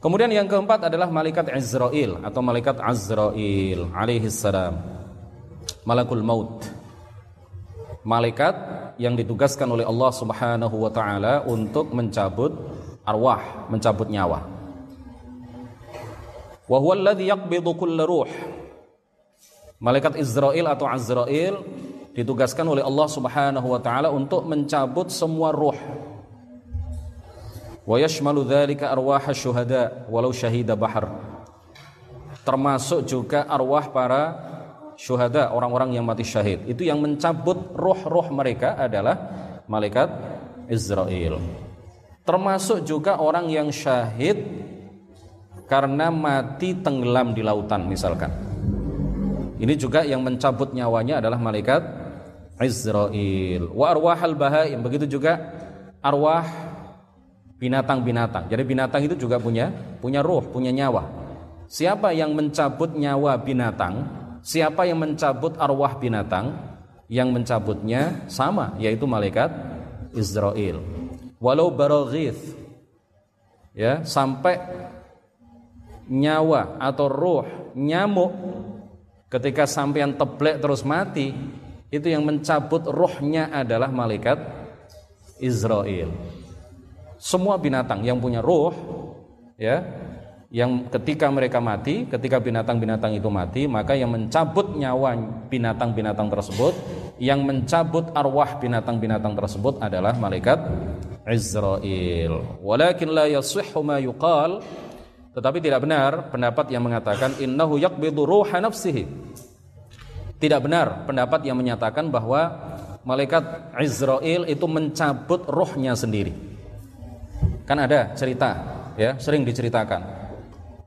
Kemudian yang keempat adalah malaikat Azrail atau malaikat Azrail alaihi salam. Malakul maut. Malaikat yang ditugaskan oleh Allah Subhanahu wa taala untuk mencabut arwah, mencabut nyawa. Wa huwa alladhi yaqbidu kull ruh. Malaikat Israel atau Azrail ditugaskan oleh Allah Subhanahu wa taala untuk mencabut semua ruh wa yashmalu dzalika arwah syuhada walau syahida bahar. Termasuk juga arwah para syuhada orang-orang yang mati syahid. Itu yang mencabut roh-roh mereka adalah malaikat Israel termasuk juga orang yang syahid karena mati tenggelam di lautan misalkan. Ini juga yang mencabut nyawanya adalah malaikat Israel wa arwahal bahaim begitu juga arwah binatang-binatang. Jadi binatang itu juga punya punya roh, punya nyawa. Siapa yang mencabut nyawa binatang, siapa yang mencabut arwah binatang, yang mencabutnya sama yaitu malaikat Israel. Walau baraghith ya, sampai nyawa atau roh nyamuk ketika sampean teblek terus mati, itu yang mencabut rohnya adalah malaikat Israel semua binatang yang punya roh ya yang ketika mereka mati, ketika binatang-binatang itu mati, maka yang mencabut nyawa binatang-binatang tersebut, yang mencabut arwah binatang-binatang tersebut adalah malaikat Israel. Walakin la yasihhu ma yuqal tetapi tidak benar pendapat yang mengatakan innahu yaqbidu ruha nafsihi. Tidak benar pendapat yang menyatakan bahwa malaikat Israel itu mencabut rohnya sendiri. Kan ada cerita, ya, sering diceritakan.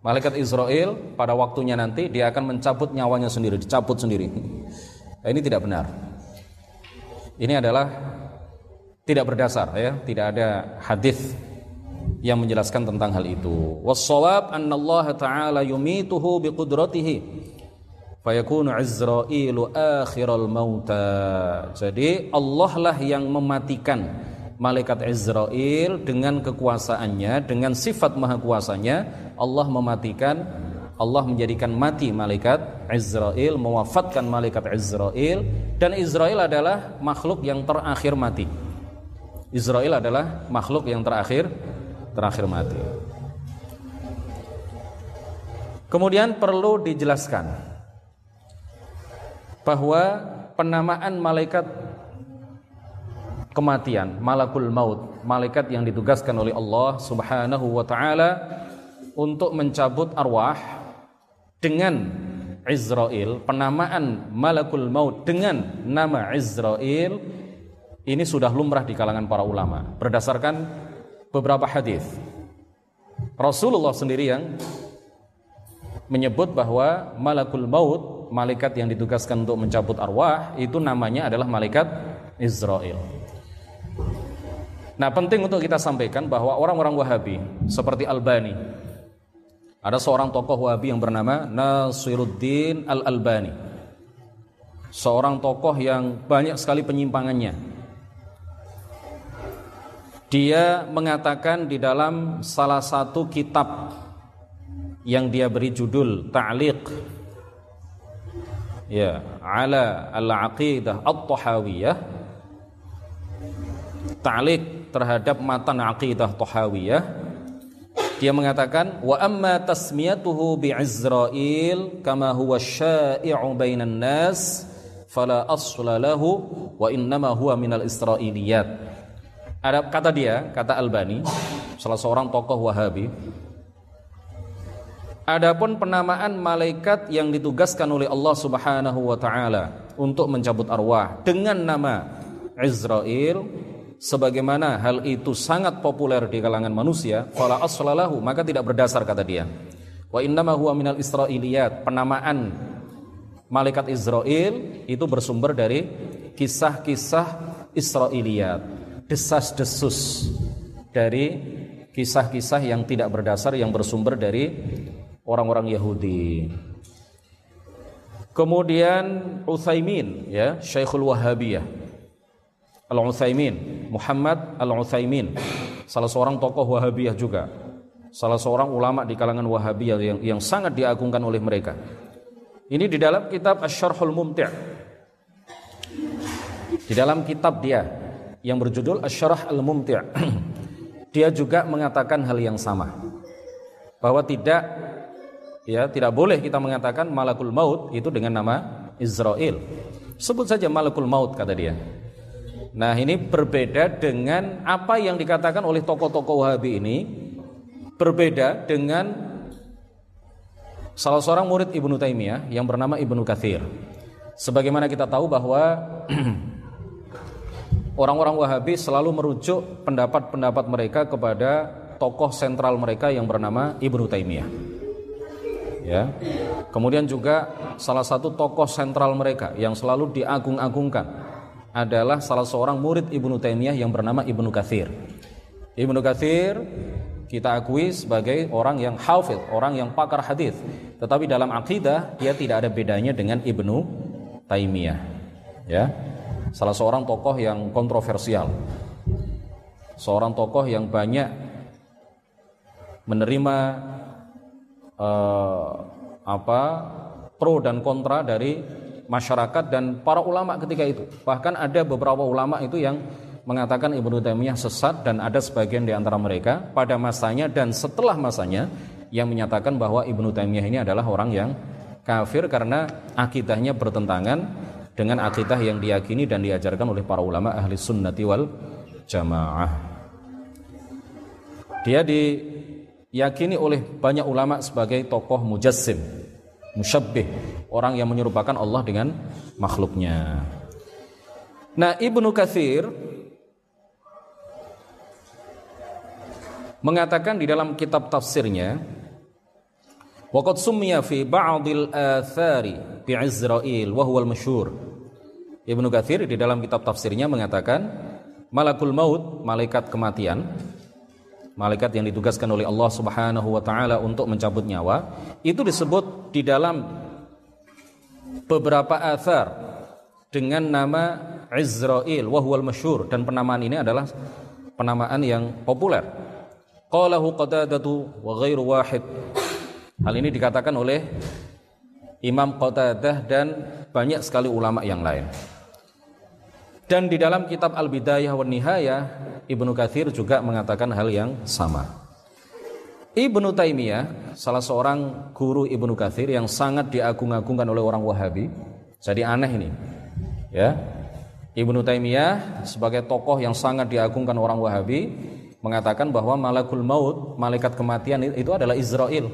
Malaikat Israel pada waktunya nanti dia akan mencabut nyawanya sendiri, dicabut sendiri. Nah, ini tidak benar. Ini adalah tidak berdasar ya, tidak ada hadis yang menjelaskan tentang hal itu. Wassawab Allah taala yumituhu biqudratihi akhiral mauta. Jadi Allah lah yang mematikan malaikat Israel dengan kekuasaannya, dengan sifat maha kuasanya, Allah mematikan Allah menjadikan mati malaikat Israel, mewafatkan malaikat Israel dan Israel adalah makhluk yang terakhir mati. Israel adalah makhluk yang terakhir terakhir mati. Kemudian perlu dijelaskan bahwa penamaan malaikat kematian, malakul maut, malaikat yang ditugaskan oleh Allah Subhanahu wa taala untuk mencabut arwah dengan Israel, penamaan malakul maut dengan nama Israel ini sudah lumrah di kalangan para ulama berdasarkan beberapa hadis. Rasulullah sendiri yang menyebut bahwa malakul maut, malaikat yang ditugaskan untuk mencabut arwah itu namanya adalah malaikat Israel. Nah penting untuk kita sampaikan bahwa orang-orang Wahabi seperti Albani. Ada seorang tokoh Wahabi yang bernama Nasiruddin Al-Albani. Seorang tokoh yang banyak sekali penyimpangannya. Dia mengatakan di dalam salah satu kitab yang dia beri judul Ta'liq. Ya ala al-aqidah at-tahawiyah. Ta'liq terhadap matan aqidah Tahawiyah dia mengatakan wa amma tasmiyatuhu bi Izrail kama huwa syai'u bainan nas fala asla lahu wa innama huwa minal israiliyat. Ada kata dia kata Albani salah seorang tokoh Wahabi Adapun penamaan malaikat yang ditugaskan oleh Allah Subhanahu wa taala untuk mencabut arwah dengan nama Israel sebagaimana hal itu sangat populer di kalangan manusia fala aslalahu maka tidak berdasar kata dia. Wa innama huwa minal israiliyat penamaan malaikat Israel itu bersumber dari kisah-kisah Israiliyat desas-desus dari kisah-kisah yang tidak berdasar yang bersumber dari orang-orang Yahudi. Kemudian Utsaimin ya Syekhul Wahabiyah Al-Utsaimin, Muhammad Al-Utsaimin, salah seorang tokoh Wahabiyah juga. salah seorang ulama di kalangan Wahabi yang, yang sangat diagungkan oleh mereka. Ini di dalam kitab Asy-Syarhul Mumti'. Di dalam kitab dia yang berjudul Asy-Syarh Al-Mumti'. dia juga mengatakan hal yang sama. Bahwa tidak ya tidak boleh kita mengatakan malakul maut itu dengan nama Israel. Sebut saja malakul maut kata dia. Nah, ini berbeda dengan apa yang dikatakan oleh tokoh-tokoh Wahabi ini berbeda dengan salah seorang murid Ibnu Taimiyah yang bernama Ibnu Kathir. Sebagaimana kita tahu bahwa orang-orang Wahabi selalu merujuk pendapat-pendapat mereka kepada tokoh sentral mereka yang bernama Ibnu Taimiyah. Ya. Kemudian juga salah satu tokoh sentral mereka yang selalu diagung-agungkan adalah salah seorang murid Ibnu Taimiyah yang bernama Ibnu Katsir. Ibnu Katsir kita akui sebagai orang yang hafid, orang yang pakar hadis. Tetapi dalam akidah dia tidak ada bedanya dengan Ibnu Taimiyah. Ya. Salah seorang tokoh yang kontroversial. Seorang tokoh yang banyak menerima uh, apa pro dan kontra dari masyarakat dan para ulama ketika itu. Bahkan ada beberapa ulama itu yang mengatakan Ibnu Taimiyah sesat dan ada sebagian di antara mereka pada masanya dan setelah masanya yang menyatakan bahwa Ibnu Taimiyah ini adalah orang yang kafir karena akidahnya bertentangan dengan akidah yang diyakini dan diajarkan oleh para ulama ahli sunnati wal jamaah. Dia diyakini oleh banyak ulama sebagai tokoh mujassim, musyabbih, orang yang menyerupakan Allah dengan makhluknya. Nah, Ibnu Katsir mengatakan di dalam kitab tafsirnya Waqad summiya fi ba'dil athari bi Izrail wa huwa al-masyhur. Ibnu Katsir di dalam kitab tafsirnya mengatakan malakul maut, malaikat kematian malaikat yang ditugaskan oleh Allah Subhanahu wa taala untuk mencabut nyawa itu disebut di dalam beberapa athar dengan nama Izrail wa huwal masyhur dan penamaan ini adalah penamaan yang populer. Qalahu Qatadatu wa ghairu wahid. Hal ini dikatakan oleh Imam Qatadah dan banyak sekali ulama yang lain. Dan di dalam kitab Al-Bidayah wa Nihayah, Ibnu Kathir juga mengatakan hal yang sama. Ibnu Taimiyah, salah seorang guru Ibnu Kathir yang sangat diagung-agungkan oleh orang Wahabi. Jadi aneh ini. Ya. Ibnu Taimiyah sebagai tokoh yang sangat diagungkan orang Wahabi mengatakan bahwa malakul maut, malaikat kematian itu adalah Israel.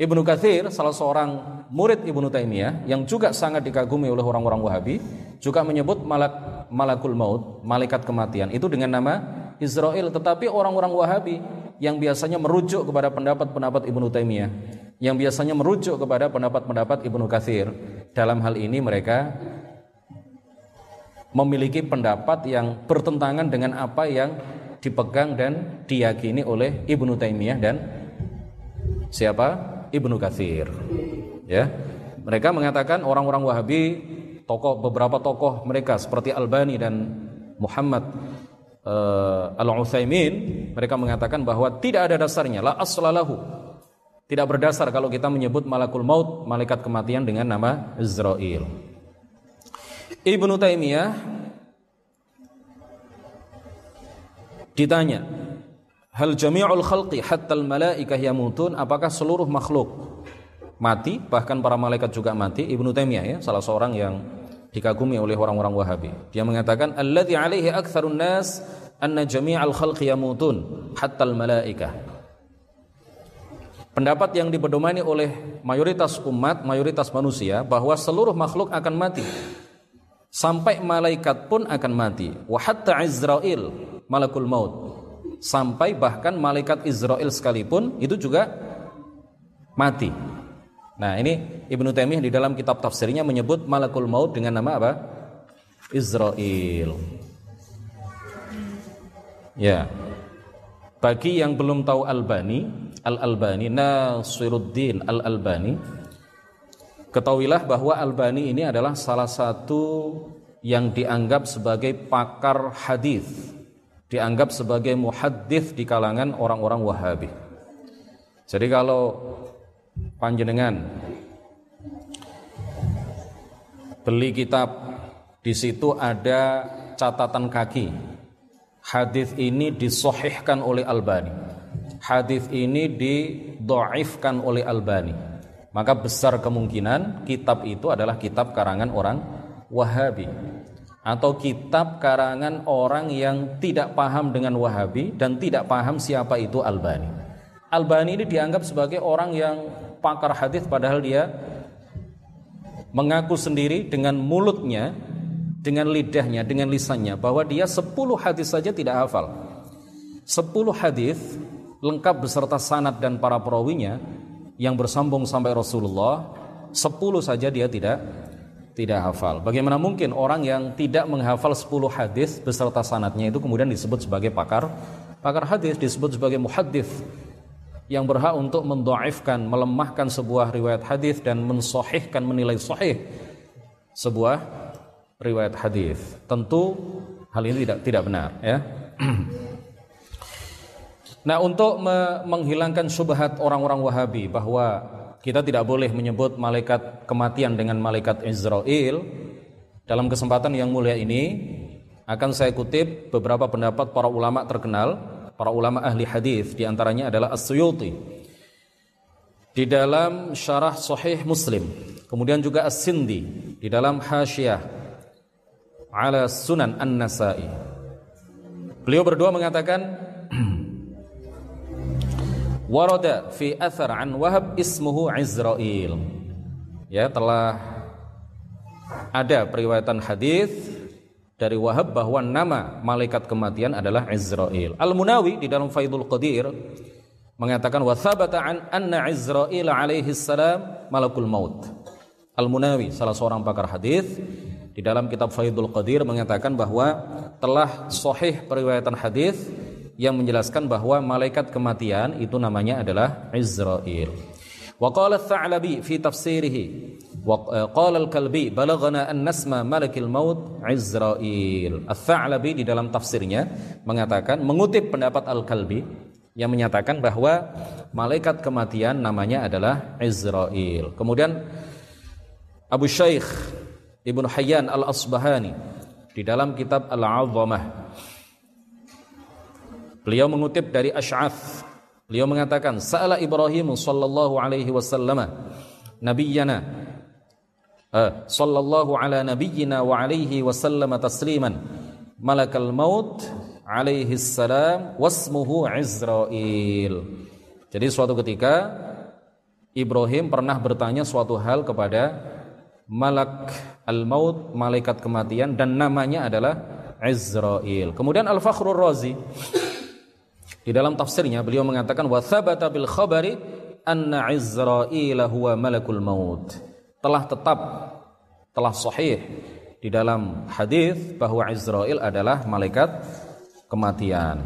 Ibnu Kathir, salah seorang murid Ibnu Taimiyah yang juga sangat dikagumi oleh orang-orang Wahabi, juga menyebut malak malakul maut, malaikat kematian itu dengan nama Israel, tetapi orang-orang Wahabi yang biasanya merujuk kepada pendapat-pendapat Ibnu Taimiyah, yang biasanya merujuk kepada pendapat-pendapat Ibnu Katsir, dalam hal ini mereka memiliki pendapat yang bertentangan dengan apa yang dipegang dan diyakini oleh Ibnu Taimiyah dan siapa? Ibnu Katsir. Ya. Mereka mengatakan orang-orang Wahabi tokoh beberapa tokoh mereka seperti Albani dan Muhammad uh, Al-Utsaimin mereka mengatakan bahwa tidak ada dasarnya la aslalahu tidak berdasar kalau kita menyebut malakul maut malaikat kematian dengan nama Israel Ibnu Taimiyah ditanya hal jami'ul khalqi hatta al malaikah yamutun apakah seluruh makhluk mati? Bahkan para malaikat juga mati? Ibnu Taimiyah ya salah seorang yang dikagumi oleh orang-orang Wahabi. Dia mengatakan alladzi alaihi aktsarun nas anna jami'al khalqi yamutun hatta al malaikah. Pendapat yang dipedomani oleh mayoritas umat mayoritas manusia bahwa seluruh makhluk akan mati. Sampai malaikat pun akan mati. Wa hatta Izrail malakul maut. Sampai bahkan malaikat Israel sekalipun itu juga mati Nah, ini Ibnu Taimiyah di dalam kitab tafsirnya menyebut malakul maut dengan nama apa? Israel. Ya. Bagi yang belum tahu Albani, Al-Albani Nasiruddin Al-Albani, ketahuilah bahwa Albani ini adalah salah satu yang dianggap sebagai pakar hadis, dianggap sebagai muhaddis di kalangan orang-orang Wahabi. Jadi kalau panjenengan beli kitab di situ ada catatan kaki. Hadis ini disohihkan oleh Albani. Hadis ini didoifkan oleh Albani. Maka besar kemungkinan kitab itu adalah kitab karangan orang Wahabi atau kitab karangan orang yang tidak paham dengan Wahabi dan tidak paham siapa itu Albani. Albani ini dianggap sebagai orang yang pakar hadis padahal dia mengaku sendiri dengan mulutnya, dengan lidahnya, dengan lisannya bahwa dia 10 hadis saja tidak hafal. 10 hadis lengkap beserta sanad dan para perawinya yang bersambung sampai Rasulullah, 10 saja dia tidak tidak hafal. Bagaimana mungkin orang yang tidak menghafal 10 hadis beserta sanatnya itu kemudian disebut sebagai pakar pakar hadis, disebut sebagai muhaddis yang berhak untuk mendoaifkan, melemahkan sebuah riwayat hadis dan mensohihkan, menilai sahih sebuah riwayat hadis. Tentu hal ini tidak tidak benar, ya. nah, untuk me menghilangkan subhat orang-orang Wahabi bahwa kita tidak boleh menyebut malaikat kematian dengan malaikat Israel dalam kesempatan yang mulia ini akan saya kutip beberapa pendapat para ulama terkenal para ulama ahli hadis di antaranya adalah As-Suyuti. Di dalam syarah sahih Muslim kemudian juga As-Sindi di dalam Hasyiah ala Sunan An-Nasa'i. Beliau berdua mengatakan warada fi athar an Wahab ismuhu Izrail. Ya telah ada periwayatan hadis dari Wahab bahwa nama malaikat kematian adalah Izrail. Al-Munawi di dalam Faidul Qadir mengatakan wa thabata an anna Izrail alaihi salam malakul maut. Al-Munawi salah seorang pakar hadis di dalam kitab Faidul Qadir mengatakan bahwa telah sahih periwayatan hadis yang menjelaskan bahwa malaikat kematian itu namanya adalah Izrail. Wa qala Tsa'labi fi tafsirihi وقال الكلبي بلغنا أن نسمى ملك الموت Izrail. Al-Tha'labi di dalam tafsirnya mengatakan mengutip pendapat Al-Kalbi yang menyatakan bahwa malaikat kematian namanya adalah Izrail. Kemudian Abu Shaykh Ibnu Hayyan Al-Asbahani di dalam kitab Al-Azamah beliau mengutip dari Ash'ath beliau mengatakan sa'ala Ibrahim sallallahu alaihi wasallam nabiyyana uh, Sallallahu ala nabiyyina wa alaihi wasallam tasliman. Malakal maut alaihi salam wasmuhu Izrail. Jadi suatu ketika Ibrahim pernah bertanya suatu hal kepada malak al-maut malaikat kematian dan namanya adalah Izrail. Kemudian Al-Fakhrur Razi di dalam tafsirnya beliau mengatakan wa thabata bil khabari anna Izrail huwa malakul maut telah tetap telah sahih di dalam hadis bahwa Israel adalah malaikat kematian.